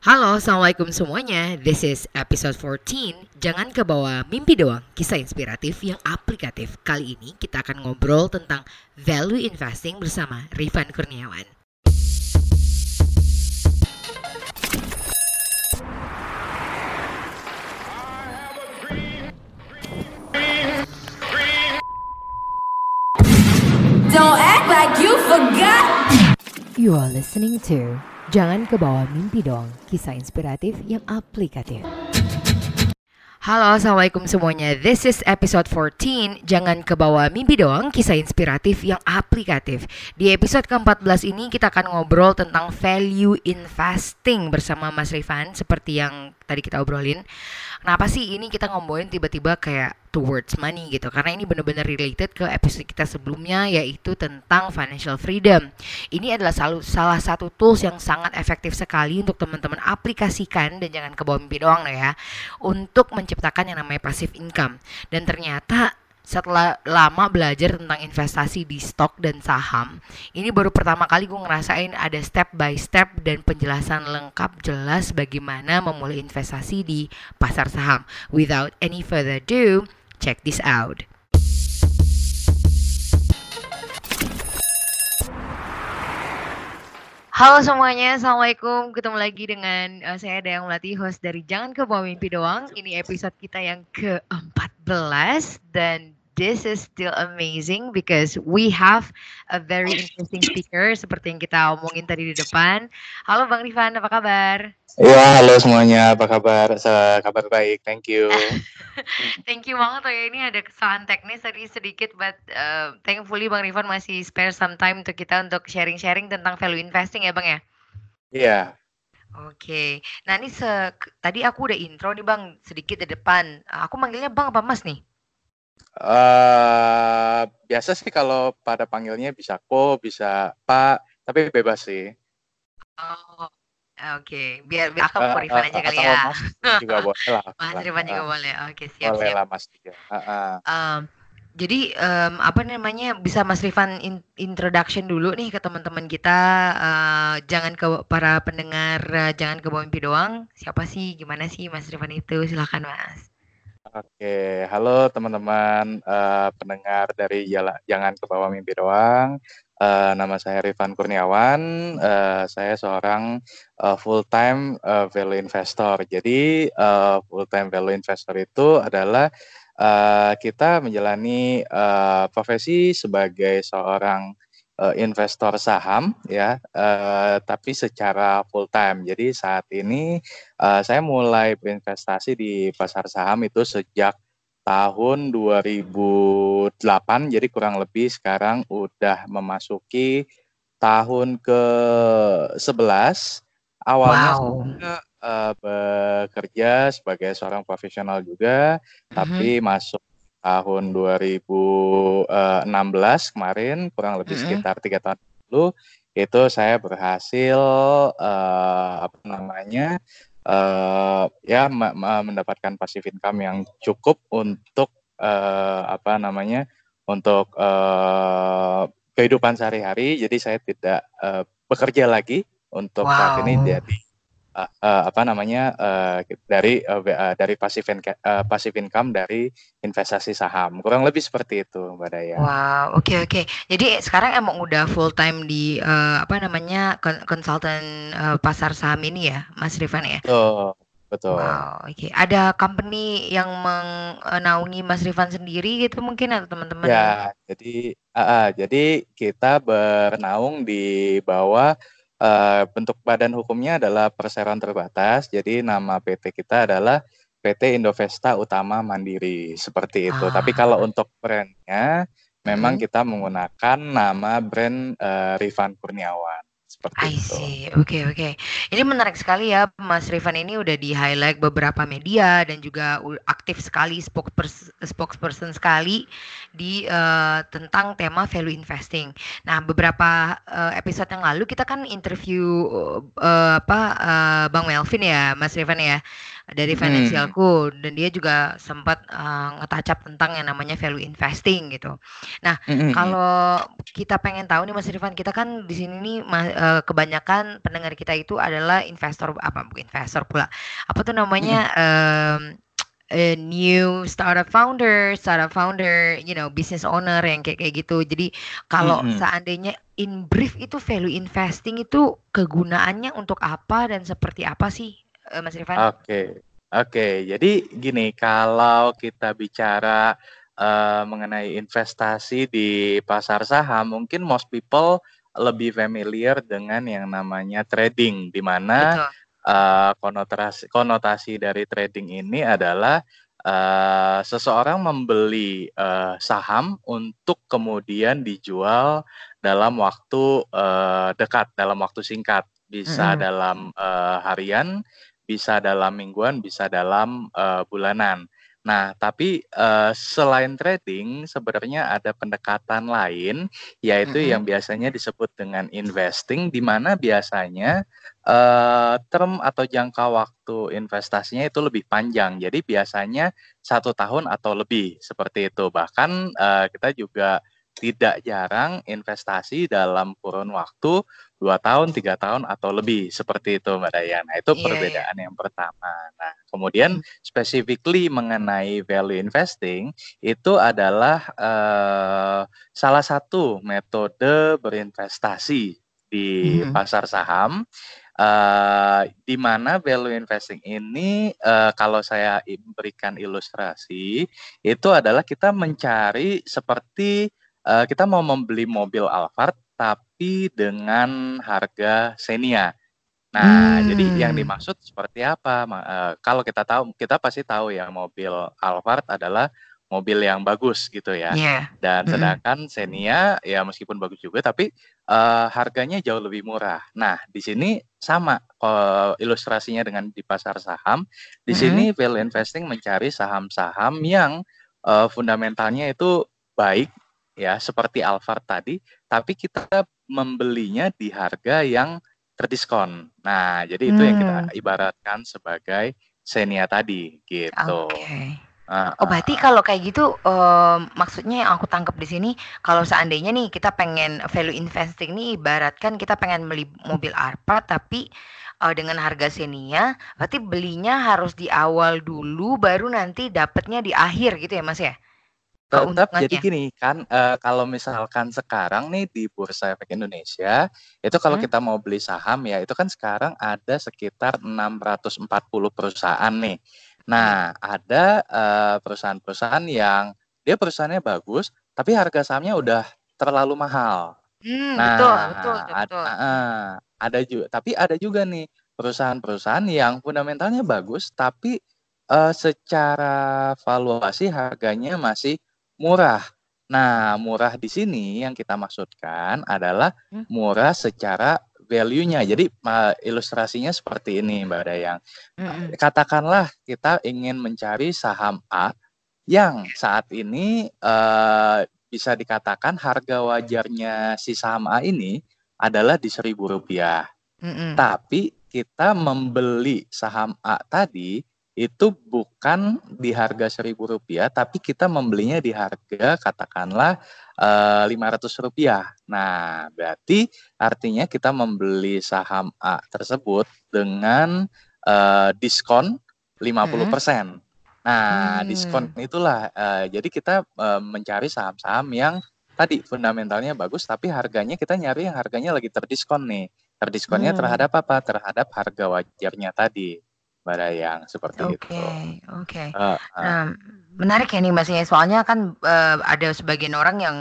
Halo, Assalamualaikum semuanya. This is episode 14. Jangan kebawa mimpi doang, kisah inspiratif yang aplikatif. Kali ini kita akan ngobrol tentang value investing bersama Rifan Kurniawan. Don't act like you forgot. You are listening to Jangan Kebawa Mimpi Doang, kisah inspiratif yang aplikatif. Halo, Assalamualaikum semuanya. This is episode 14. Jangan kebawa mimpi doang, kisah inspiratif yang aplikatif. Di episode ke-14 ini kita akan ngobrol tentang value investing bersama Mas Rifan seperti yang tadi kita obrolin. Kenapa sih ini kita ngomongin tiba-tiba kayak towards money gitu? Karena ini benar-benar related ke episode kita sebelumnya yaitu tentang financial freedom. Ini adalah salah, salah satu tools yang sangat efektif sekali untuk teman-teman aplikasikan dan jangan ke bawah mimpi doang ya untuk menciptakan yang namanya passive income. Dan ternyata setelah lama belajar tentang investasi di stok dan saham, ini baru pertama kali gue ngerasain ada step by step dan penjelasan lengkap jelas bagaimana memulai investasi di pasar saham. Without any further ado, check this out. Halo semuanya, Assalamualaikum Ketemu lagi dengan uh, saya Dayang Melati, host dari Jangan Ke Bawah Mimpi Doang Ini episode kita yang ke-14 Dan this is still amazing because we have a very interesting speaker Seperti yang kita omongin tadi di depan Halo Bang Rifan, apa kabar? Iya, halo semuanya. Apa kabar? Se- Kabar baik. Thank you. Thank you banget oh ya ini ada kesalahan teknis tadi sedikit but uh, thankfully Bang Rifan masih spare some time untuk kita untuk sharing-sharing tentang value investing ya Bang ya Iya. Oke, nah ini se tadi aku udah intro nih Bang sedikit di depan. Aku manggilnya Bang apa Mas nih? Eh biasa sih kalau pada panggilnya bisa ko, bisa pak, tapi bebas sih. Oh, oke. Biar, biar aku Eh, ke Rifan eh, aja kali ya. mas juga boleh lah. Mas. Rifan juga Eh, boleh. Oke, siap boleh siap. lah mas juga. Eh, eh. Em, jadi em, apa namanya bisa Mas Rifan in- introduction dulu nih ke teman-teman kita. eh, jangan ke para pendengar, eh, jangan ke mimpi doang. Siapa sih? Gimana sih Mas Rifan itu? Silakan Mas. Oke, halo teman-teman eh, pendengar dari Jala- Jangan ke Bawah Mimpi Doang. Eh, nama saya Rifan Kurniawan. Eh, saya seorang eh, full-time eh, value investor. Jadi eh, full-time value investor itu adalah eh, kita menjalani eh, profesi sebagai seorang eh, investor saham, ya, eh, tapi secara full-time. Jadi saat ini Eh, saya mulai berinvestasi di pasar saham itu sejak tahun 2008, jadi kurang lebih sekarang udah memasuki tahun ke-11. Awalnya Wow. saya eh, bekerja sebagai seorang profesional juga, Mhm. tapi masuk tahun 2016 kemarin, kurang lebih Mhm. sekitar tiga tahun lalu, itu saya berhasil eh, apa namanya eh ya ma- ma- mendapatkan passive income yang cukup untuk eh, apa namanya untuk eh, kehidupan sehari-hari. Jadi saya tidak eh, bekerja lagi untuk saat ini Wow. jadi eh, eh, apa namanya eh, dari eh, dari passive inca- eh, passive income dari investasi saham. Kurang lebih seperti itu, Mbak Daya. Wow, oke oke. Jadi sekarang emang udah full time di eh, apa namanya kon- konsultan eh, pasar saham ini ya, Mas Rifan ya? Betul, betul. Wow, oke. Ada company yang menaungi Mas Rifan sendiri gitu mungkin atau teman-teman? Ya, jadi ah, ah, jadi kita bernaung di bawah eh, bentuk badan hukumnya adalah perseroan terbatas. Jadi nama PT kita adalah PT Indovesta Utama Mandiri seperti itu. Tapi kalau Ah, untuk brandnya memang mhm. kita menggunakan nama brand eh, Rifan Kurniawan seperti I itu. see. Oke, oke. Ini menarik sekali ya, Mas Rifan ini udah di highlight beberapa media dan juga aktif sekali spokespers- spokesperson sekali di eh, tentang tema value investing. Nah, beberapa eh, episode yang lalu kita kan interview eh, apa eh, Bang Melvin ya, Mas Rifan ya. dari Hmm. finansialku dan dia juga sempat uh, ngetacap tentang yang namanya value investing gitu. Nah, mhm. kalau kita pengen tahu nih Mas Irfan, kita kan di sini nih ma- uh, kebanyakan pendengar kita itu adalah investor apa bukan investor pula. Apa tuh namanya Mhm. um, a new startup founder, startup founder, you know, business owner yang kayak kayak gitu. Jadi kalau Mhm. seandainya in brief itu value investing itu kegunaannya untuk apa dan seperti apa sih, eh, Mas Irfan? Oke, oke. Jadi gini, kalau kita bicara eh, mengenai investasi di pasar saham, mungkin most people lebih familiar dengan yang namanya trading, di mana Betul. eh, konotasi konotasi dari trading ini adalah eh, seseorang membeli eh, saham untuk kemudian dijual dalam waktu eh, dekat, dalam waktu singkat, bisa Mm-mm. dalam eh, harian, bisa dalam mingguan, bisa dalam eh, bulanan. Nah, tapi eh, selain trading, sebenarnya ada pendekatan lain, yaitu Mm-mm. yang biasanya disebut dengan investing, di mana biasanya eh, term atau jangka waktu investasinya itu lebih panjang. Jadi biasanya satu tahun atau lebih seperti itu. Bahkan eh, kita juga tidak jarang investasi dalam kurun waktu dua tahun, tiga tahun atau lebih seperti itu, Mbak Dayana. Itu Iya, iya. perbedaan yang pertama. Nah, kemudian Mm. specifically mengenai value investing itu adalah eh, salah satu metode berinvestasi di Mhm. pasar saham eh di mana value investing ini eh, kalau saya berikan ilustrasi itu adalah kita mencari seperti eh, kita mau membeli mobil Alphard tapi dengan harga Xenia. Nah, jadi yang Hmm. dimaksud seperti apa? Eh, kalau kita tahu, kita pasti tahu ya mobil Alphard adalah mobil yang bagus gitu ya. Iya. Dan Mm-mm. sedangkan Xenia ya meskipun bagus juga tapi eh, harganya jauh lebih murah. Nah, di sini sama eh, ilustrasinya dengan di pasar saham. Di Mm-mm. sini value investing mencari saham-saham yang eh, fundamentalnya itu baik ya seperti Alphard tadi, tapi kita membelinya di harga yang terdiskon. Nah, jadi itu yang kita Hmm. ibaratkan sebagai Xenia tadi gitu. Oke. Ah, Oh, berarti kalau kayak gitu, em, maksudnya yang aku tangkap di sini, kalau seandainya nih kita pengen value investing nih ibaratkan kita pengen beli mobil Alphard tapi eh, dengan harga Xenia, berarti belinya harus di awal dulu baru nanti dapatnya di akhir gitu ya Mas ya? Tetap jadi Keuntungannya. gini kan eh, kalau misalkan sekarang nih di Bursa Efek Indonesia itu kalau Hmm? kita mau beli saham ya itu kan sekarang ada sekitar 640 perusahaan nih. Nah, ada eh, perusahaan-perusahaan yang dia perusahaannya bagus tapi harga sahamnya udah terlalu mahal. Hmm, betul, betul, Nah, betul, ad- betul. ada juga tapi ada juga nih perusahaan-perusahaan yang fundamentalnya bagus tapi eh, secara valuasi harganya masih murah. Nah, murah di sini yang kita maksudkan adalah Hmm? murah secara value-nya. Jadi ma- ilustrasinya seperti ini, Mbak Dayang. Mm-mm. Katakanlah kita ingin mencari saham A yang saat ini eh, bisa dikatakan harga wajarnya si saham A ini adalah di seribu rupiah. Mm-mm. Tapi kita membeli saham A tadi itu bukan di harga seribu rupiah, tapi kita membelinya di harga katakanlah lima ratus rupiah. Nah, berarti artinya kita membeli saham A tersebut dengan eh, diskon 50%. Nah, diskon Hmm. itulah eh, jadi kita eh, mencari saham-saham yang tadi fundamentalnya bagus, tapi harganya kita nyari yang harganya lagi terdiskon nih. Terdiskonnya Hmm. terhadap apa? Terhadap harga wajarnya tadi, Mbak Dayang, seperti Oke, itu. oke. Heeh. Nah, menarik ya nih Mas ya. Soalnya kan eh, ada sebagian orang yang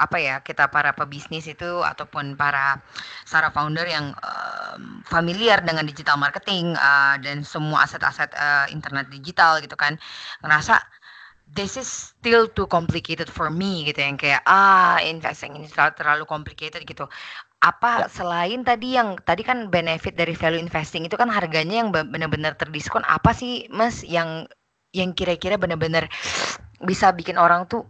apa ya kita para pebisnis itu ataupun para startup founder yang em, familiar dengan digital marketing eh, dan semua aset-aset eh, internet digital gitu kan ngerasa this is still too complicated for me gitu yang kayak ah investing ini terlalu, terlalu complicated gitu apa Ya. selain tadi yang tadi kan benefit dari value investing itu kan harganya yang be- benar-benar terdiskon apa sih Mas yang yang kira-kira benar-benar bisa bikin orang tuh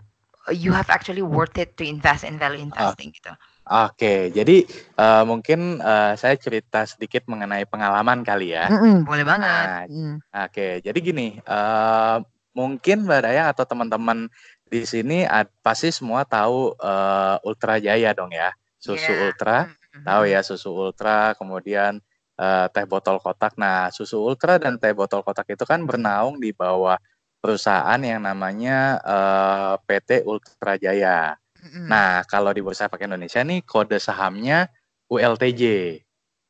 you have actually worth it to invest in value investing gitu. Oke, jadi uh, mungkin uh, saya cerita sedikit mengenai pengalaman kali ya. Mm-mm, boleh banget. Nah, mm. Oke, jadi gini, uh, mungkin Mbak Dayang atau teman-teman di sini ad, pasti semua tahu uh, Ultra Jaya dong ya, susu yeah. Ultra, mm-hmm. tahu ya susu Ultra, kemudian uh, teh botol kotak. Nah, susu Ultra dan teh botol kotak itu kan bernaung di bawah perusahaan yang namanya uh, PT Ultra Jaya. Nah, kalau di Bursa Efek Indonesia nih kode sahamnya ULTJ.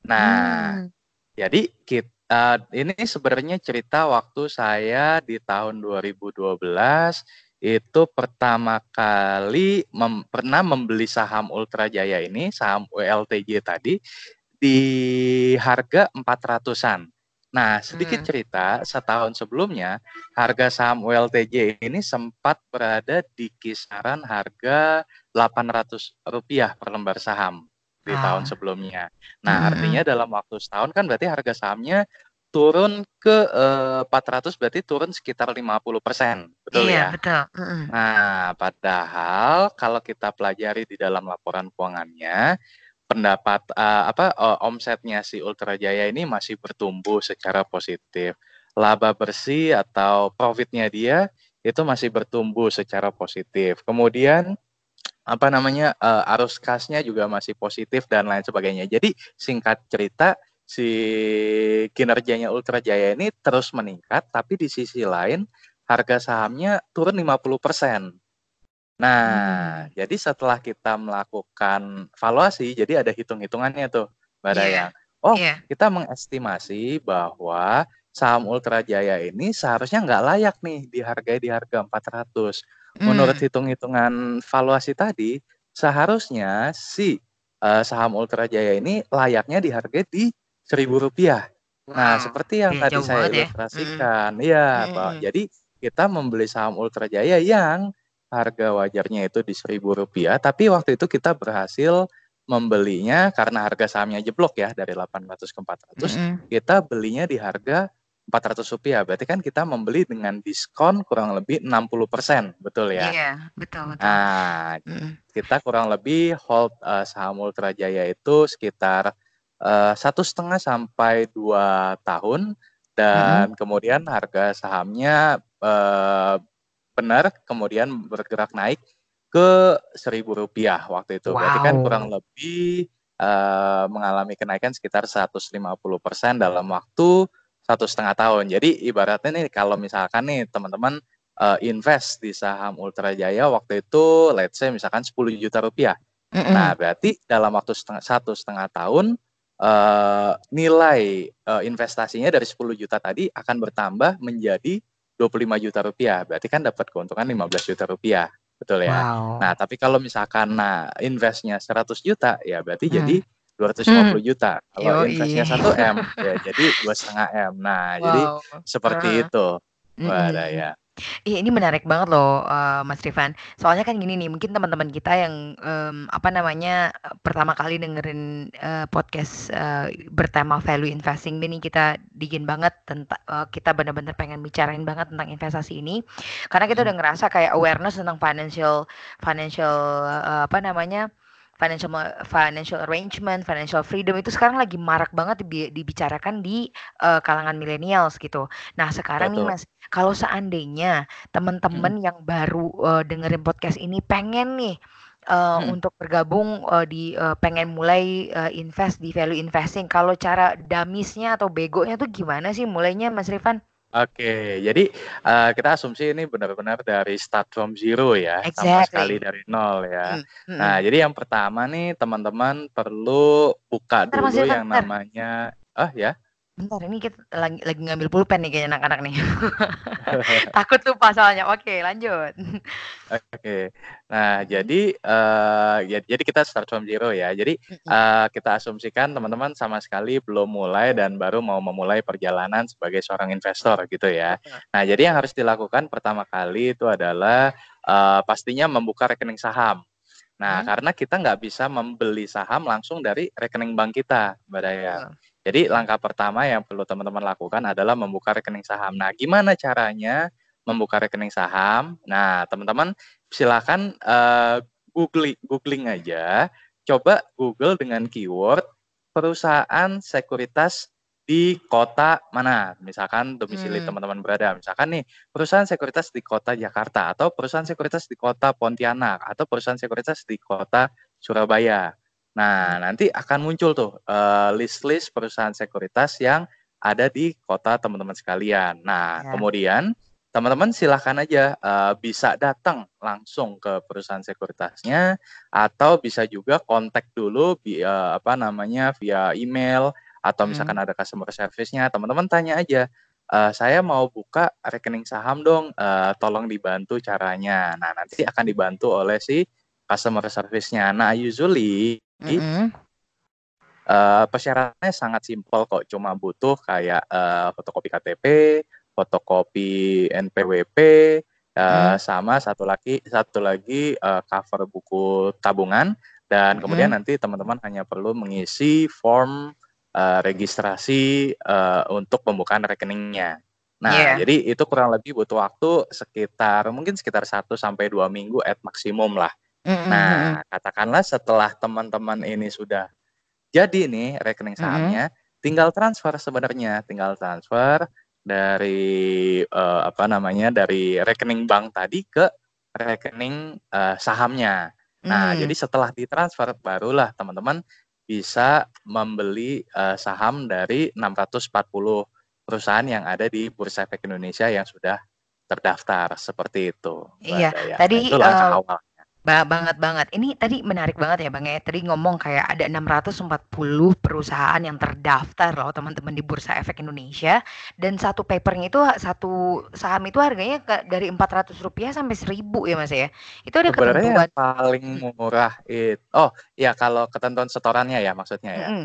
Nah, hmm. jadi kita ini sebenarnya cerita waktu saya di tahun 2012 itu pertama kali mem, pernah membeli saham Ultra Jaya ini, saham ULTJ tadi di harga 400-an. Nah, sedikit hmm. cerita, setahun sebelumnya harga saham ULTJ ini sempat berada di kisaran harga Rp800 per lembar saham di ah. tahun sebelumnya. Nah, hmm. artinya dalam waktu setahun kan berarti harga sahamnya turun ke eh, 400 berarti turun sekitar 50%. Betul iya, ya? betul. Mm Nah, padahal kalau kita pelajari di dalam laporan keuangannya pendapat uh, apa uh, omsetnya si Ultra Jaya ini masih bertumbuh secara positif. Laba bersih atau profitnya dia itu masih bertumbuh secara positif. Kemudian apa namanya uh, arus kasnya juga masih positif dan lain sebagainya. Jadi singkat cerita si kinerjanya Ultra Jaya ini terus meningkat tapi di sisi lain harga sahamnya turun 50%. Nah, hmm. jadi setelah kita melakukan valuasi, jadi ada hitung-hitungannya tuh, Mbak yeah. Dayang. Oh, yeah. kita mengestimasi bahwa saham Ultra Jaya ini seharusnya nggak layak nih dihargai di harga 400. Hmm. Menurut hitung-hitungan valuasi tadi, seharusnya si uh, saham Ultra Jaya ini layaknya dihargai di seribu rupiah. Nah, wow. Nah, seperti yang tadi saya ya. ilustrasikan, iya, ya, hmm. jadi kita membeli saham Ultra Jaya yang harga wajarnya itu di seribu rupiah, tapi waktu itu kita berhasil membelinya karena harga sahamnya jeblok ya dari 800 ke 400, mm -hmm. kita belinya di harga 400 rupiah. Berarti kan kita membeli dengan diskon kurang lebih 60 persen, betul ya? Iya, betul. betul. Nah, mm. kita kurang lebih hold uh, saham Ultra Jaya itu sekitar satu setengah sampai dua tahun dan mm. kemudian harga sahamnya uh, benar kemudian bergerak naik ke seribu rupiah waktu itu. Wow. Berarti kan kurang lebih uh, mengalami kenaikan sekitar 150 persen dalam waktu satu setengah tahun. Jadi ibaratnya nih kalau misalkan nih teman-teman uh, invest di saham Ultra Jaya waktu itu let's say misalkan 10 juta rupiah. Mm -hmm. Nah berarti dalam waktu setengah, satu setengah tahun uh, nilai uh, investasinya dari 10 juta tadi akan bertambah menjadi 25 juta rupiah, berarti kan dapat keuntungan 15 juta rupiah. Betul ya. Wow. Nah, tapi kalau misalkan nah investnya 100 juta ya berarti hmm. jadi 250 hmm. juta. Kalau Yoi. investnya 1 M ya jadi dua setengah M. Nah, wow. jadi seperti uh. itu. Wadah ya. Iya, ini menarik banget loh, uh, Mas Rifan. Soalnya kan gini nih, mungkin teman-teman kita yang, um, apa namanya, pertama kali dengerin, uh, podcast, uh, bertema value investing ini kita dingin banget tentang uh, kita benar-benar pengen bicarain banget tentang investasi ini. Karena kita udah hmm. ngerasa kayak awareness tentang financial financial, uh, apa namanya, financial financial arrangement, financial freedom itu sekarang lagi marak banget dibicarakan di uh, kalangan millennials gitu. Nah, sekarang Betul. nih Mas, kalau seandainya teman-teman hmm. yang baru uh, dengerin podcast ini pengen nih uh, hmm. untuk bergabung uh, di uh, pengen mulai uh, invest di value investing, kalau cara damisnya atau begonya tuh gimana sih mulainya Mas Rifan? Oke, jadi uh, kita asumsi ini benar-benar dari start from zero ya, sama sekali dari nol ya. Hmm, hmm. Nah, jadi yang pertama nih teman-teman perlu buka dulu yang namanya ah ya? Bentar, ini kita lagi lagi ngambil pulpen nih kayaknya anak-anak nih. Takut lupa soalnya. Oke, lanjut. Oke. Nah, jadi uh, ya jadi kita start from zero ya. Jadi uh, kita asumsikan teman-teman sama sekali belum mulai dan baru mau memulai perjalanan sebagai seorang investor gitu ya. Nah, jadi yang harus dilakukan pertama kali itu adalah uh, pastinya membuka rekening saham. Nah, hmm. karena kita nggak bisa membeli saham langsung dari rekening bank kita, Mbak Daya. Hmm. Jadi langkah pertama yang perlu teman-teman lakukan adalah membuka rekening saham. Nah, gimana caranya membuka rekening saham? Nah, teman-teman silakan uh, googling googling aja coba Google dengan keyword perusahaan sekuritas di kota mana, misalkan domisili Hmm. teman-teman berada. Misalkan nih, perusahaan sekuritas di kota Jakarta, atau perusahaan sekuritas di kota Pontianak, atau perusahaan sekuritas di kota Surabaya. Nah, nanti akan muncul tuh eh, list-list perusahaan sekuritas yang ada di kota teman-teman sekalian. Nah, Ya. kemudian teman-teman silahkan aja eh, bisa datang langsung ke perusahaan sekuritasnya, atau bisa juga kontak dulu via apa namanya via email atau misalkan Hmm. ada customer service-nya, teman-teman tanya aja, "Eh, saya mau buka rekening saham dong, eh, tolong dibantu caranya." Nah, nanti akan dibantu oleh si customer service-nya. Nah, usually Mm-mm. eh, persyaratannya sangat simpel kok, cuma butuh kayak eh, fotokopi KTP, fotokopi NPWP, eh, Hmm. sama satu lagi satu lagi eh, cover buku tabungan dan kemudian Hmm. nanti teman-teman hanya perlu mengisi form eh, registrasi eh, untuk pembukaan rekeningnya. Nah, Iya. jadi itu kurang lebih butuh waktu sekitar mungkin sekitar 1 sampai 2 minggu at maksimum lah. Mm-mm. Nah, katakanlah setelah teman-teman ini sudah jadi nih rekening sahamnya, tinggal transfer sebenarnya, tinggal transfer dari eh, apa namanya dari rekening bank tadi ke rekening eh, sahamnya. Nah, Hmm. jadi setelah ditransfer barulah teman-teman bisa membeli eh, saham dari 640 perusahaan yang ada di Bursa Efek Indonesia yang sudah terdaftar seperti itu. Iya. Nah, tadi itu langkah eh, awal. Ba- banget banget. Ini tadi menarik banget ya Bang ya. Tadi ngomong kayak ada 640 perusahaan yang terdaftar loh teman-teman di Bursa Efek Indonesia dan satu papernya itu satu saham itu harganya ke- dari 400 rupiah sampai 1000 ya Mas ya. Itu ada Sebenarnya ketentuan. yang paling murah itu, oh ya kalau ketentuan setorannya ya maksudnya ya. Mm-mm.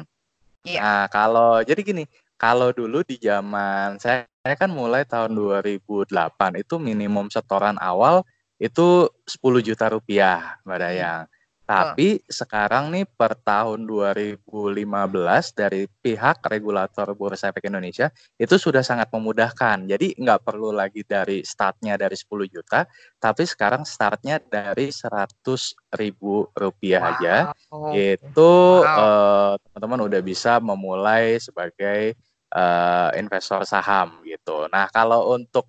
Iya. Nah kalau jadi gini, kalau dulu di zaman saya, saya kan mulai tahun 2008 itu minimum setoran awal itu 10 juta rupiah, Mbak. Dayang. Tapi sekarang nih per tahun 2015 dari pihak regulator Bursa Efek Indonesia itu sudah sangat memudahkan. Jadi nggak perlu lagi dari startnya dari 10 juta, tapi sekarang startnya dari 100 ribu rupiah aja. Wow. Itu Wow. eh, teman-teman udah bisa memulai sebagai eh, investor saham gitu. Nah kalau untuk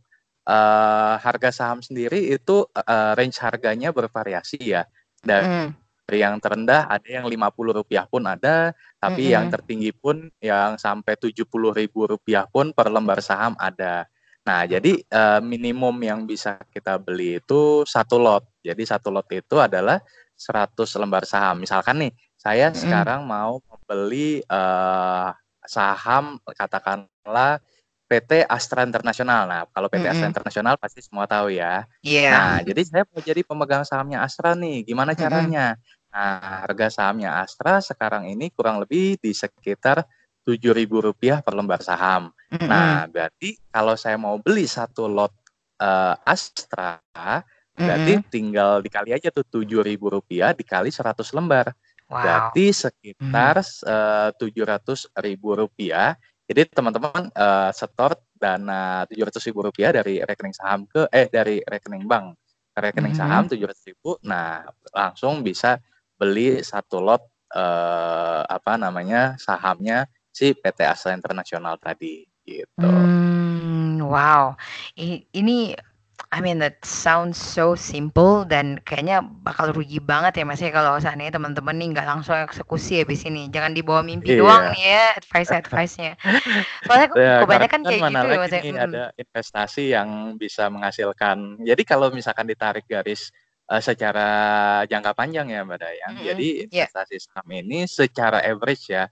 eh, harga saham sendiri itu eh, range harganya bervariasi ya. Dari Mm. yang terendah ada yang 50 rupiah pun ada, tapi yang Mm-mm. tertinggi pun yang sampai 70 ribu rupiah pun per lembar saham ada. Nah, jadi eh, minimum yang bisa kita beli itu satu lot. Jadi satu lot itu adalah 100 lembar saham. Misalkan nih, saya Mm-mm. sekarang mau membeli eh, saham katakanlah PT Astra Internasional. Nah, kalau PT Astra Mm-mm. Internasional pasti semua tahu ya. Iya. Nah, jadi saya mau jadi pemegang sahamnya Astra nih. Gimana caranya? Nah, harga sahamnya Astra sekarang ini kurang lebih di sekitar Rp7.000 per lembar saham. Mm-mm. Nah, berarti kalau saya mau beli satu lot eh, Astra, berarti Mm-mm. tinggal dikali aja tuh Rp7.000 dikali 100 lembar. Wow. Berarti sekitar eh, Rp700.000. Jadi teman-teman eh, setor dana Rp700.000 dari rekening saham ke eh dari rekening bank ke rekening Mhm. saham Rp700.000. Nah, langsung bisa beli satu lot eh, apa namanya sahamnya si PT Asa Internasional tadi gitu. Hmm, wow. Ini I mean that sounds so simple dan kayaknya bakal rugi banget ya Mas ya kalau seandainya teman-teman nih nggak langsung eksekusi habis ini. Jangan dibawa mimpi doang Iya. nih ya advice-advice-nya. Soalnya Ya, karena kebanyakan kan kayak mana gitu ya lagi Mas ya. Mm. ada investasi yang bisa menghasilkan. Jadi kalau misalkan ditarik garis eh, secara jangka panjang ya Mbak Dayang. Mm-mm. Jadi Iya. investasi saham ini secara average ya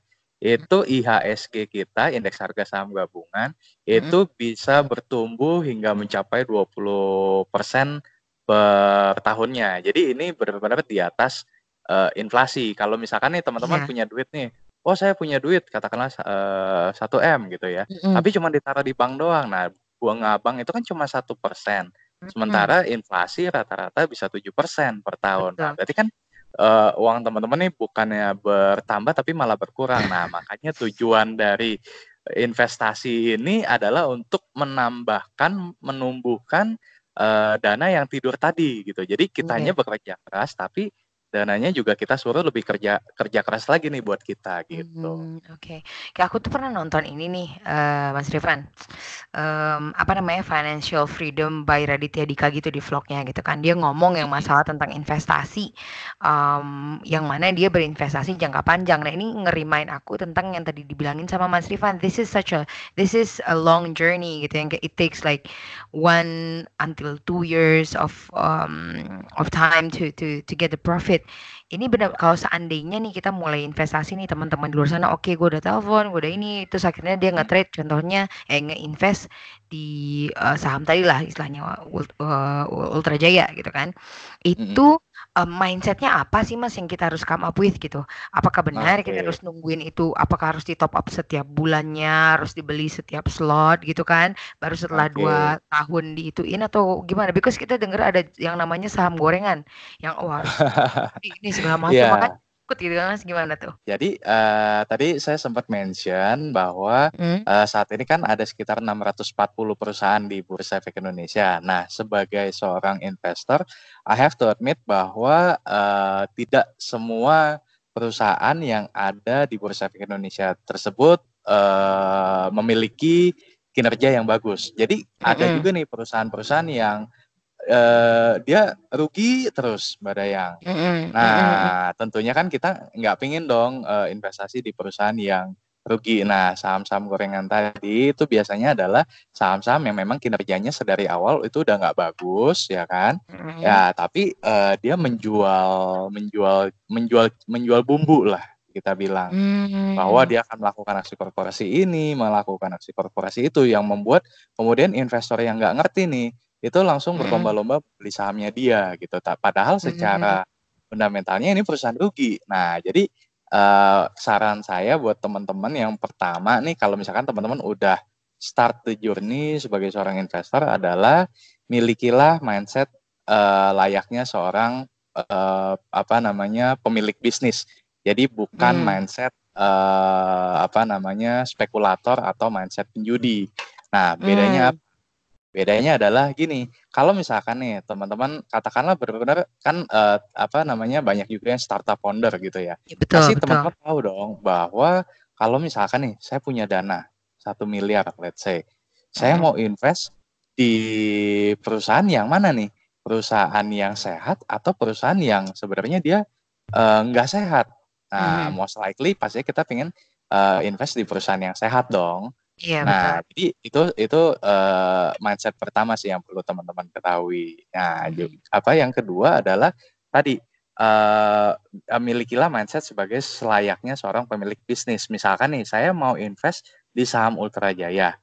itu IHSG kita indeks harga saham gabungan itu bisa bertumbuh hingga mencapai 20% per tahunnya. Jadi ini benar-benar di atas eh, inflasi. Kalau misalkan nih teman-teman Iya. punya duit nih, oh saya punya duit katakanlah eh, 1 M gitu ya. Mm-mm. Tapi cuma ditaruh di bank doang. Nah, bunga bank itu kan cuma satu persen. Sementara inflasi rata-rata bisa 7% per tahun. Nah, Betul. berarti kan eh, uang teman-teman nih bukannya bertambah tapi malah berkurang. Nah, makanya tujuan dari investasi ini adalah untuk menambahkan, menumbuhkan eh, dana yang tidur tadi gitu. Jadi kitanya bekerja keras tapi dananya juga kita suruh lebih kerja kerja keras lagi nih buat kita gitu. Hmm, Oke, Kayak aku tuh pernah nonton ini nih, uh, Mas Rifan, um, apa namanya Financial Freedom by Raditya Dika gitu di vlognya gitu kan. Dia ngomong yang masalah tentang investasi, um, yang mana dia berinvestasi jangka panjang. Nah ini ngerimain aku tentang yang tadi dibilangin sama Mas Rifan. This is such a this is a long journey gitu yang it takes like one until two years of um, of time to to to get the profit ini benar kalau seandainya nih kita mulai investasi nih teman-teman di luar sana, oke gue udah telepon, gue udah ini, terus akhirnya dia nge-trade contohnya eh nge-invest di uh, saham tadi lah istilahnya uh, Ultra Jaya gitu kan. Itu uh, mindsetnya apa sih mas yang kita harus come up with gitu? Apakah benar okay. kita harus nungguin itu? Apakah harus di top up setiap bulannya, harus dibeli setiap slot gitu kan? Baru setelah okay. dua tahun diituin atau gimana? Because kita dengar ada yang namanya saham gorengan yang oh harus ini segala macam yeah. makanya ikut gitu kan mas gimana tuh? Jadi uh, tadi saya sempat mention bahwa hmm? uh, saat ini kan ada sekitar 640 perusahaan di Bursa Efek Indonesia. Nah sebagai seorang investor, I have to admit bahwa uh, tidak semua perusahaan yang ada di Bursa Efek Indonesia tersebut uh, memiliki kinerja yang bagus. Jadi -hmm. ada juga nih perusahaan-perusahaan yang uh, dia rugi terus Mbak Dayang. Mm-hmm. Nah, mm-hmm. tentunya kan kita nggak pingin dong uh, investasi di perusahaan yang rugi. Nah, saham-saham gorengan tadi itu biasanya adalah saham-saham yang memang kinerjanya sedari awal itu udah nggak bagus, ya kan? Mm-hmm. Ya, tapi uh, dia menjual, menjual, menjual, menjual bumbu lah kita bilang hmm. bahwa dia akan melakukan aksi korporasi ini, melakukan aksi korporasi itu yang membuat kemudian investor yang nggak ngerti nih itu langsung berlomba-lomba beli sahamnya dia gitu. Padahal secara fundamentalnya ini perusahaan rugi. Nah, jadi uh, saran saya buat teman-teman yang pertama nih kalau misalkan teman-teman udah start the journey sebagai seorang investor adalah milikilah mindset uh, layaknya seorang uh, apa namanya pemilik bisnis. Jadi bukan hmm. mindset uh, apa namanya spekulator atau mindset penjudi. Nah, bedanya hmm. Bedanya adalah gini, kalau misalkan nih teman-teman katakanlah benar-benar kan uh, apa namanya banyak juga yang startup founder gitu ya. ya betul, Pasti teman-teman tahu dong bahwa kalau misalkan nih saya punya dana satu miliar let's say, saya mau invest di perusahaan yang mana nih? Perusahaan yang sehat atau perusahaan yang sebenarnya dia uh, nggak sehat? Nah, hmm. most likely pasti kita pengen uh, invest di perusahaan yang sehat dong. Iya, Nah, betul. jadi itu itu uh, mindset pertama sih yang perlu teman-teman ketahui. Nah, hmm. apa yang kedua adalah tadi uh, milikilah mindset sebagai selayaknya seorang pemilik bisnis. Misalkan nih, saya mau invest di saham Ultra Jaya.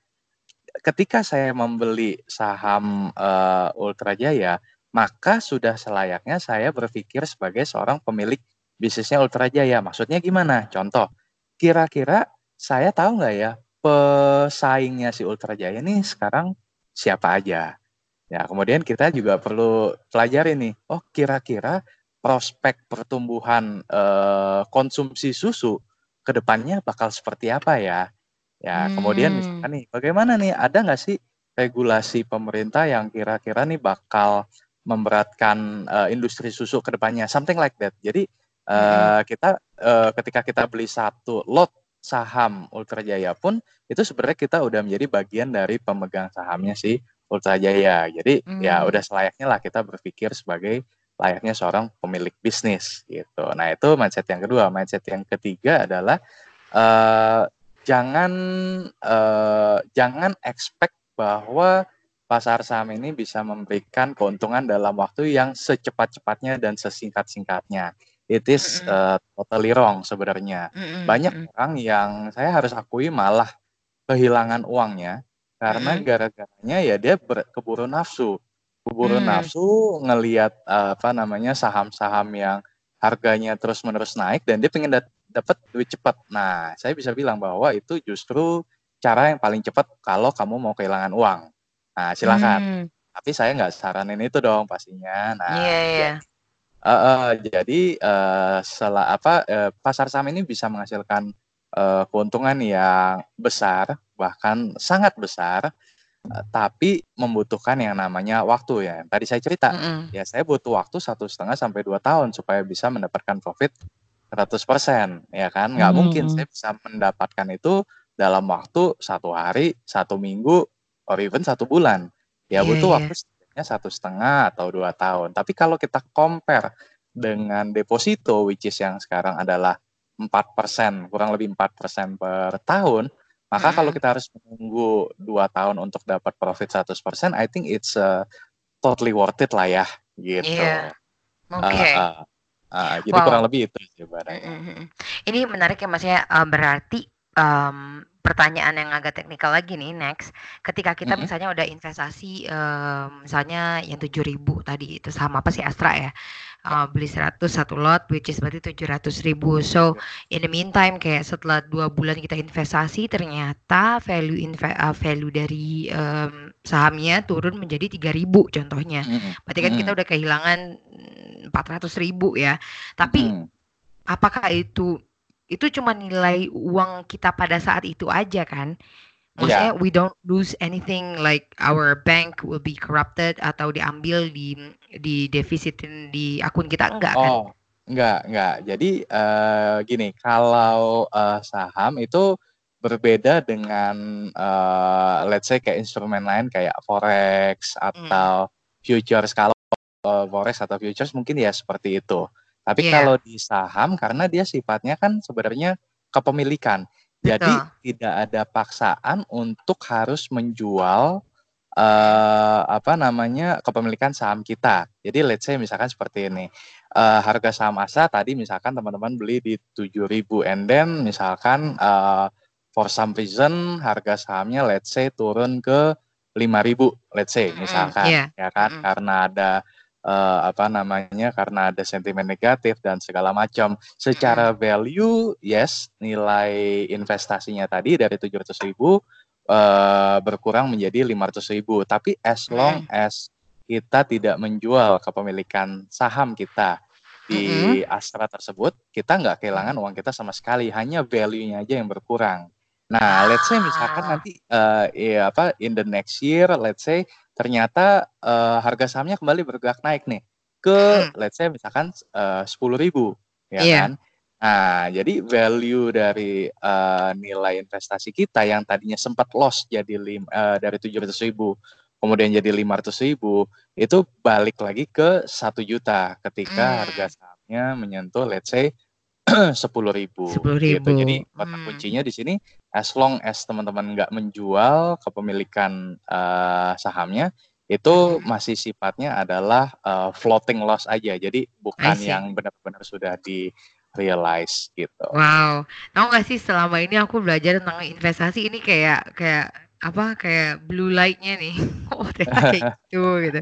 Ketika saya membeli saham uh, Ultra Jaya, maka sudah selayaknya saya berpikir sebagai seorang pemilik bisnisnya Ultra Jaya. Maksudnya gimana? Contoh, kira-kira saya tahu nggak ya pesaingnya si Ultra Jaya nih sekarang siapa aja. Ya, kemudian kita juga perlu pelajari nih, oh kira-kira prospek pertumbuhan eh, konsumsi susu ke depannya bakal seperti apa ya? Ya, hmm. kemudian misalkan nih, bagaimana nih, ada nggak sih regulasi pemerintah yang kira-kira nih bakal memberatkan uh, industri susu ke depannya, something like that. Jadi uh, hmm. kita uh, ketika kita beli satu lot saham Ultra Jaya pun itu sebenarnya kita udah menjadi bagian dari pemegang sahamnya si Ultra Jaya. Jadi hmm. ya udah selayaknya lah kita berpikir sebagai layaknya seorang pemilik bisnis gitu. Nah itu mindset yang kedua. Mindset yang ketiga adalah uh, jangan uh, jangan expect bahwa pasar saham ini bisa memberikan keuntungan dalam waktu yang secepat-cepatnya dan sesingkat-singkatnya it is uh, totally wrong sebenarnya. Banyak orang yang saya harus akui malah kehilangan uangnya karena gara-garanya ya dia ber, keburu nafsu, keburu mm. nafsu ngelihat uh, apa namanya saham-saham yang harganya terus-menerus naik dan dia pengen dat- dapat duit cepat. Nah, saya bisa bilang bahwa itu justru cara yang paling cepat kalau kamu mau kehilangan uang. Nah, silakan. Mm. Tapi saya nggak saranin itu dong pastinya. Nah, yeah, yeah. Ya, Uh, uh, jadi uh, setelah apa uh, pasar saham ini bisa menghasilkan uh, keuntungan yang besar bahkan sangat besar uh, tapi membutuhkan yang namanya waktu ya. Tadi saya cerita, Mm -mm. ya saya butuh waktu satu setengah sampai dua tahun supaya bisa mendapatkan profit 100%, ya kan? Nggak mungkin Hmm. saya bisa mendapatkan itu dalam waktu satu hari, satu minggu, or even satu bulan. Ya Iya, butuh iya. waktu setidaknya satu setengah atau dua tahun. Tapi kalau kita compare dengan deposito, which is yang sekarang adalah 4%, kurang lebih 4% per tahun, maka kalau Mm-mm. kita harus menunggu dua tahun untuk dapat profit 100%, I think it's uh, totally worth it lah ya, gitu. Iya. Uh, Oke. uh, uh, jadi Wow. kurang lebih itu sih barangnya. Mm-mm. Ini menarik ya Mas ya. Eh, berarti em, pertanyaan yang agak teknikal lagi nih next. Ketika kita Mm-mm. misalnya udah investasi em, misalnya yang 7000 tadi itu sama apa sih Astra ya? Eh, beli 100 satu lot which is berarti 700 ribu. So in the meantime kayak setelah dua bulan kita investasi ternyata value inve- eh, value dari em, sahamnya turun menjadi 3000 contohnya. Mm-mm. Berarti kan kita Mm-mm. udah kehilangan mm, 400 ribu ya. Tapi Mm-mm. apakah itu itu cuma nilai uang kita pada saat itu aja kan? Maksudnya Iya. we don't lose anything like our bank will be corrupted atau diambil di di defisitin di akun kita enggak kan? Oh, enggak, enggak. Jadi eh, gini, kalau eh, saham itu berbeda dengan eh, let's say kayak instrumen lain kayak forex Hmm. atau futures. Kalau eh, forex atau futures mungkin ya seperti itu. Tapi Iya, kalau di saham karena dia sifatnya kan sebenarnya kepemilikan. Jadi betul. tidak ada paksaan untuk harus menjual eh apa namanya kepemilikan saham kita. Jadi let's say misalkan seperti ini. eh, harga saham Asa tadi misalkan teman-teman beli di 7.000 and then misalkan eh, for some reason harga sahamnya let's say turun ke 5.000 let's say misalkan Iya. ya kan Mm-mm. karena ada eh, apa namanya karena ada sentimen negatif dan segala macam. Secara value yes nilai investasinya tadi dari 700.000 eh, berkurang menjadi 500.000 tapi as long as kita tidak menjual kepemilikan saham kita di Astra tersebut, kita nggak kehilangan uang kita sama sekali, hanya value-nya aja yang berkurang. Nah, let's say misalkan Ah. nanti eh ya apa in the next year, let's say ternyata eh, harga sahamnya kembali bergerak naik nih ke Mm-mm. let's say misalkan eh, 10.000 ya Iya. kan. Nah, jadi value dari eh, nilai investasi kita yang tadinya sempat loss jadi lim, eh, dari 700.000 kemudian jadi 500.000 itu balik lagi ke satu juta ketika harga Hmm. sahamnya menyentuh let's say 10.000 Sepuluh gitu. ribu. Jadi kata Hmm. kuncinya di sini as long as teman-teman nggak menjual kepemilikan eh, sahamnya itu Mm-mm. masih sifatnya adalah eh, floating loss aja. Jadi bukan yang benar-benar sudah di realize gitu. Wow, tahu nggak sih selama ini aku belajar tentang investasi ini kayak kayak apa kayak blue light-nya nih. Oh ternyata kayak gitu gitu.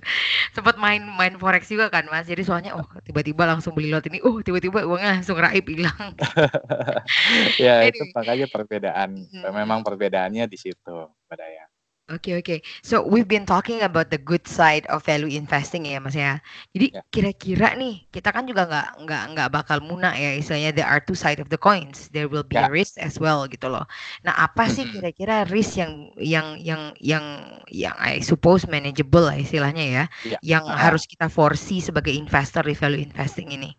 Sempat main main forex juga kan Mas. Jadi soalnya oh tiba-tiba langsung beli lot ini, oh tiba-tiba uangnya langsung raib hilang. ya itu makanya perbedaan memang perbedaannya di situ, Mbak Daya. Oke oke. So we've been talking about the good side of value investing ya Mas ya. Jadi Ya. kira-kira nih kita kan juga nggak nggak nggak bakal muna ya istilahnya there are two side of the coins. There will be a Ya. risk as well gitu loh. Nah apa sih kira-kira risk yang yang yang yang yang I suppose manageable lah istilahnya ya, Ya, yang ah, ah. harus kita foresee sebagai investor di value investing ini?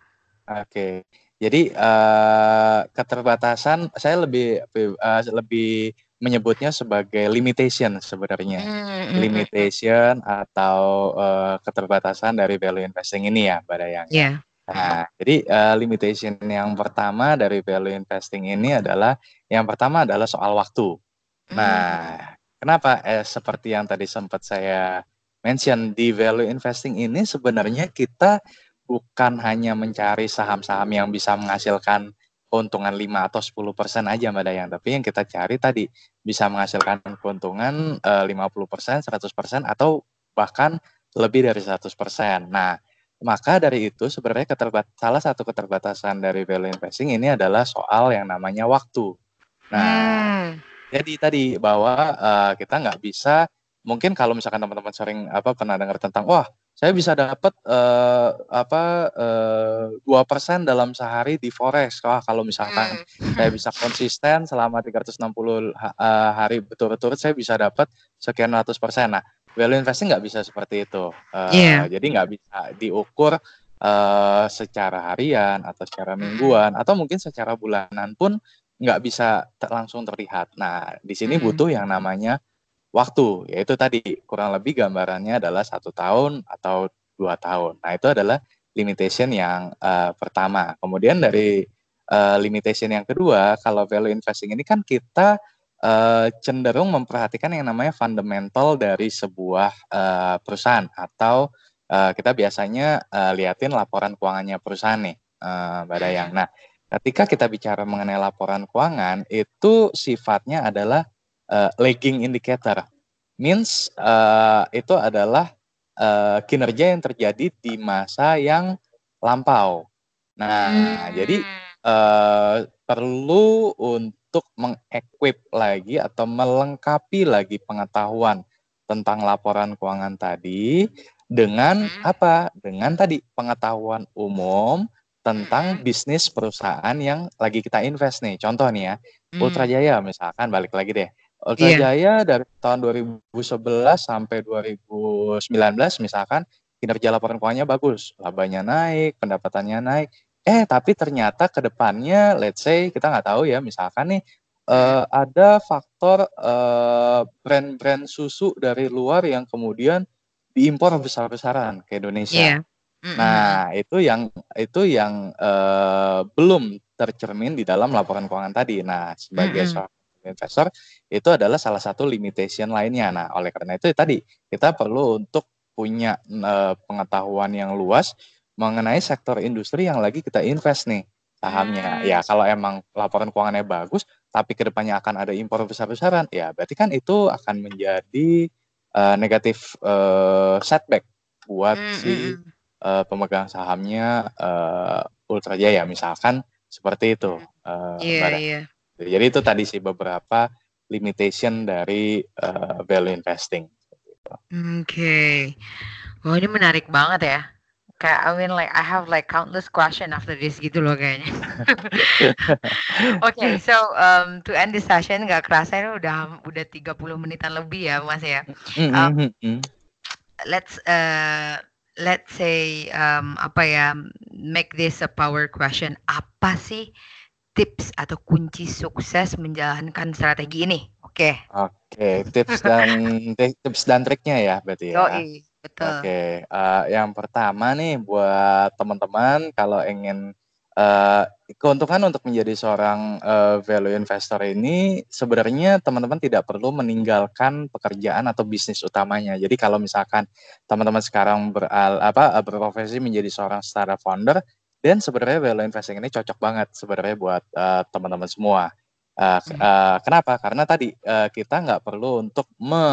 Oke. Jadi eh, keterbatasan saya lebih eh, lebih menyebutnya sebagai limitation sebenarnya. Hmm, mm, mm, mm. Limitation atau eh, keterbatasan dari value investing ini ya, Mbak Dayang ya. Ya. Nah, jadi eh, limitation yang pertama dari value investing ini adalah yang pertama adalah soal waktu. Hmm. Nah, kenapa? Eh, seperti yang tadi sempat saya mention di value investing ini sebenarnya kita bukan hanya mencari saham-saham yang bisa menghasilkan keuntungan 5 atau 10% aja Mbak Dayang, tapi yang kita cari tadi bisa menghasilkan keuntungan eh, 50%, 100% atau bahkan lebih dari 100%. Nah, maka dari itu sebenarnya keterbat salah satu keterbatasan dari value investing ini adalah soal yang namanya waktu. Nah, Hmm. jadi tadi bahwa eh, kita nggak bisa mungkin kalau misalkan teman-teman sering apa pernah dengar tentang wah saya bisa dapat uh, apa dua uh, persen dalam sehari di forex. Wah, kalau misalkan hmm. saya bisa konsisten selama 360 uh, hari betul-betul saya bisa dapat sekian ratus persen. Nah, value investing nggak bisa seperti itu. Uh, yeah. Jadi nggak bisa diukur uh, secara harian atau secara hmm. mingguan atau mungkin secara bulanan pun nggak bisa ter langsung terlihat. Nah, di sini hmm. butuh yang namanya waktu, yaitu tadi kurang lebih gambarannya adalah satu tahun atau dua tahun. Nah itu adalah limitation yang uh, pertama. Kemudian dari uh, limitation yang kedua, kalau value investing ini kan kita uh, cenderung memperhatikan yang namanya fundamental dari sebuah uh, perusahaan atau uh, kita biasanya uh, liatin laporan keuangannya perusahaan nih, uh, Mbak Dayang. Nah, ketika kita bicara mengenai laporan keuangan, itu sifatnya adalah uh, lagging indicator. Means uh, itu adalah uh, kinerja yang terjadi di masa yang lampau. Nah, hmm. jadi uh, perlu untuk mengequip lagi atau melengkapi lagi pengetahuan tentang laporan keuangan tadi dengan hmm. apa? Dengan tadi pengetahuan umum tentang hmm. bisnis perusahaan yang lagi kita invest nih. Contoh nih ya, hmm. Ultra Jaya misalkan balik lagi deh. Ultra yeah. Jaya dari tahun 2011 sampai 2019 misalkan kinerja laporan keuangannya bagus, labanya naik, pendapatannya naik. Eh tapi ternyata ke depannya, let's say kita nggak tahu ya, misalkan nih uh, ada faktor uh, brand-brand susu dari luar yang kemudian diimpor besar-besaran ke Indonesia. Yeah. Mm-hmm. Nah itu yang itu yang uh, belum tercermin di dalam laporan keuangan tadi. Nah sebagai mm-hmm investor itu adalah salah satu limitation lainnya. Nah, oleh karena itu tadi kita perlu untuk punya uh, pengetahuan yang luas mengenai sektor industri yang lagi kita invest nih sahamnya. Hmm. Ya, kalau emang laporan keuangannya bagus, tapi ke depannya akan ada impor besar-besaran, ya berarti kan itu akan menjadi uh, negatif uh, setback buat hmm. si uh, pemegang sahamnya uh, Ultra Jaya misalkan seperti itu. Uh, yeah, yeah. Jadi itu tadi sih beberapa limitation dari uh, value investing. Oke, okay. oh ini menarik banget ya. Kayak I mean like I have like countless question after this gitu loh kayaknya. Oke, okay, so um, to end this session nggak kerasa ini udah udah 30 menitan lebih ya Mas ya. Um, let's uh, let's say um, apa ya make this a power question. Apa sih tips atau kunci sukses menjalankan strategi ini. Oke. Oke, tips dan tips dan triknya ya berarti ya. Yoi, betul. Oke, uh, yang pertama nih buat teman-teman kalau ingin uh, keuntungan untuk menjadi seorang uh, value investor ini sebenarnya teman-teman tidak perlu meninggalkan pekerjaan atau bisnis utamanya. Jadi kalau misalkan teman-teman sekarang beral, apa berprofesi menjadi seorang startup founder, dan sebenarnya value investing ini cocok banget sebenarnya buat uh, teman-teman semua. Uh, uh, kenapa? Karena tadi uh, kita nggak perlu untuk me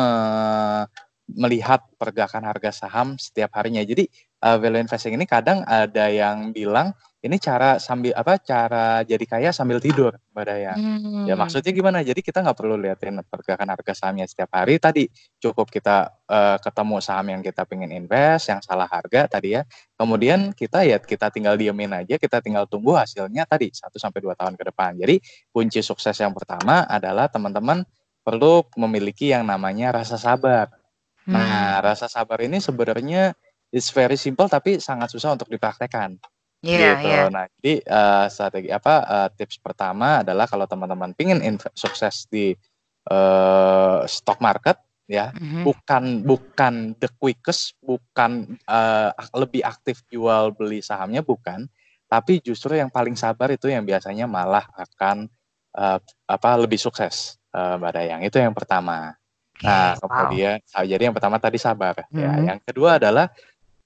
melihat pergerakan harga saham setiap harinya. Jadi uh, value investing ini kadang ada yang bilang ini cara sambil apa cara jadi kaya sambil tidur mbak Daya. Hmm. Ya maksudnya gimana? Jadi kita nggak perlu liatin pergerakan harga sahamnya setiap hari. Tadi cukup kita uh, ketemu saham yang kita pengen invest, yang salah harga tadi ya. Kemudian kita ya kita tinggal diemin aja, kita tinggal tunggu hasilnya tadi 1 sampai dua tahun ke depan. Jadi kunci sukses yang pertama adalah teman-teman perlu memiliki yang namanya rasa sabar. Nah, hmm. Nah, rasa sabar ini sebenarnya is very simple tapi sangat susah untuk dipraktekkan. Iya, gitu. iya. Nah, jadi uh, strategi apa uh, tips pertama adalah kalau teman-teman pingin sukses di uh, stock market ya, mm-hmm. bukan bukan the quickest, bukan uh, lebih aktif jual beli sahamnya bukan, tapi justru yang paling sabar itu yang biasanya malah akan uh, apa lebih sukses, uh, Mbak Dayang. Itu yang pertama. Nah, kemudian wow. jadi yang pertama tadi sabar mm-hmm. ya. Yang kedua adalah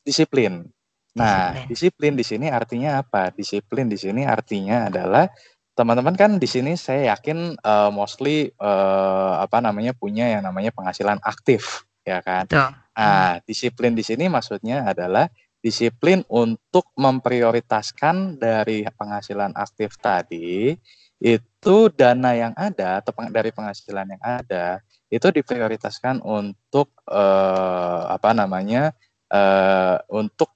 disiplin. Nah, disiplin di sini artinya apa? Disiplin di sini artinya adalah teman-teman kan di sini saya yakin uh, mostly uh, apa namanya punya yang namanya penghasilan aktif, ya kan? Betul. Nah, disiplin di sini maksudnya adalah disiplin untuk memprioritaskan dari penghasilan aktif tadi itu dana yang ada atau dari penghasilan yang ada itu diprioritaskan untuk uh, apa namanya uh, untuk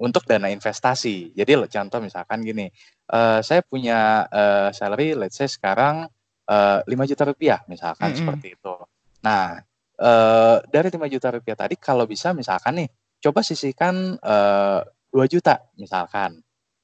untuk dana investasi. Jadi contoh misalkan gini, uh, saya punya uh, salary, let's say sekarang uh, 5 juta rupiah misalkan mm -hmm. seperti itu. Nah uh, dari 5 juta rupiah tadi kalau bisa misalkan nih coba sisihkan uh, 2 juta misalkan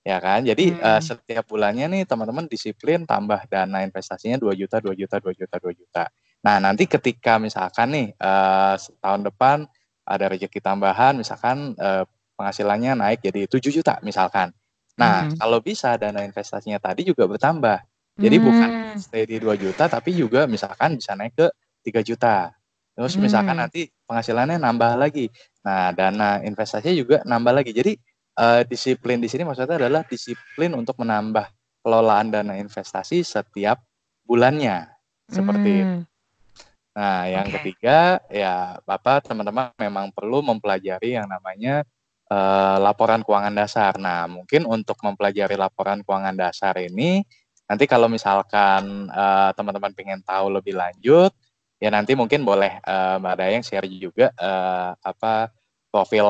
ya kan. Jadi hmm. uh, setiap bulannya nih teman-teman disiplin tambah dana investasinya 2 juta, 2 juta, 2 juta, 2 juta. Nah, nanti ketika misalkan nih uh, setahun depan ada rezeki tambahan misalkan uh, penghasilannya naik jadi 7 juta misalkan. Nah, hmm. kalau bisa dana investasinya tadi juga bertambah. Jadi hmm. bukan stay di 2 juta tapi juga misalkan bisa naik ke 3 juta. Terus hmm. misalkan nanti penghasilannya nambah lagi. Nah, dana investasinya juga nambah lagi. Jadi uh, disiplin di sini maksudnya adalah disiplin untuk menambah kelolaan dana investasi setiap bulannya. Seperti hmm. itu. Nah, yang okay. ketiga ya Bapak teman-teman memang perlu mempelajari yang namanya uh, laporan keuangan dasar. Nah, mungkin untuk mempelajari laporan keuangan dasar ini nanti kalau misalkan uh, teman-teman pengen tahu lebih lanjut ya nanti mungkin boleh uh, Mbak Dayang share juga uh, apa profil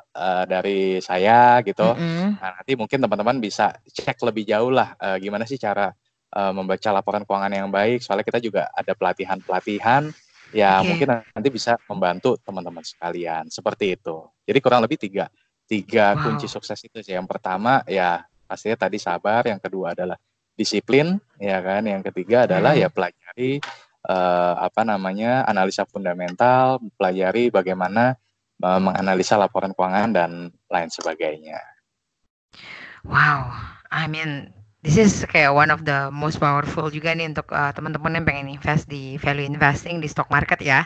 uh, dari saya gitu. Mm -hmm. Nah, nanti mungkin teman-teman bisa cek lebih jauh lah uh, gimana sih cara uh, membaca laporan keuangan yang baik. Soalnya kita juga ada pelatihan-pelatihan ya okay. mungkin nanti bisa membantu teman-teman sekalian seperti itu. Jadi kurang lebih tiga tiga wow. kunci sukses itu sih. Yang pertama ya pastinya tadi sabar, yang kedua adalah disiplin, ya kan. Yang ketiga adalah hmm. ya pelajari uh, apa namanya analisa fundamental, pelajari bagaimana uh, menganalisa laporan keuangan dan lain sebagainya. Wow, I mean This is kayak one of the most powerful juga nih untuk uh, teman-teman yang pengen invest di value investing di stock market ya.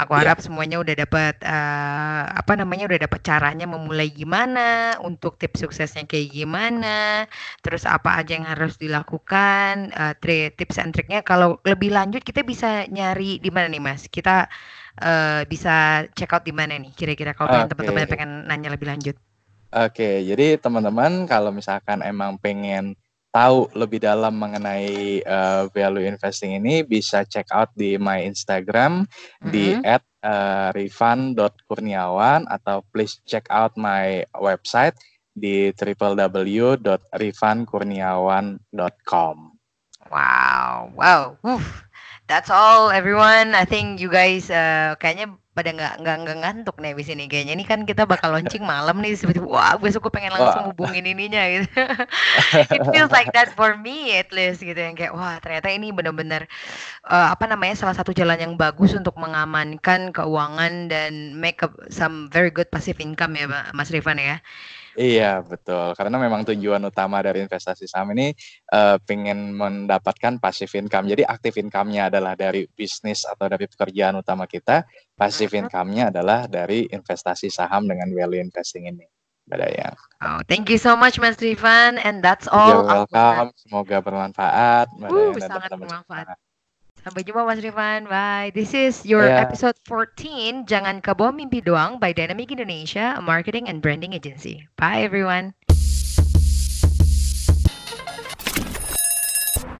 Aku iya. harap yeah. semuanya udah dapat uh, apa namanya udah dapat caranya memulai gimana, untuk tips suksesnya kayak gimana, terus apa aja yang harus dilakukan, uh, tips and triknya. Kalau lebih lanjut kita bisa nyari di mana nih Mas? Kita uh, bisa check out di mana nih kira-kira kalau okay. teman-teman pengen nanya lebih lanjut. Oke, okay, jadi teman-teman kalau misalkan emang pengen tahu lebih dalam mengenai uh, value investing ini bisa check out di my Instagram mm-hmm. di @rifan.kurniawan atau please check out my website di www.rifankurniawan.com. Wow, wow, Woof. That's all everyone. I think you guys uh, kayaknya pada nggak nggak nggak ngantuk nih di sini kayaknya ini kan kita bakal launching malam nih. Seperti wah besok gue pengen langsung hubungin ininya gitu. It feels like that for me at least gitu. Yang kayak wah ternyata ini benar-benar uh, apa namanya salah satu jalan yang bagus untuk mengamankan keuangan dan make up some very good passive income ya Mas Rifan ya Iya betul, karena memang tujuan utama dari investasi saham ini uh, pengen mendapatkan passive income. Jadi active income-nya adalah dari bisnis atau dari pekerjaan utama kita, passive mm-hmm. income-nya adalah dari investasi saham dengan value investing ini. ya. Oh, thank you so much Mas Rifan and that's all. You're welcome. Semoga bermanfaat. Uh, sangat bermanfaat. Sampai jumpa Mas Rifan. Bye. This is your yeah. episode 14. Jangan kebawa mimpi doang by Dynamic Indonesia, a marketing and branding agency. Bye everyone.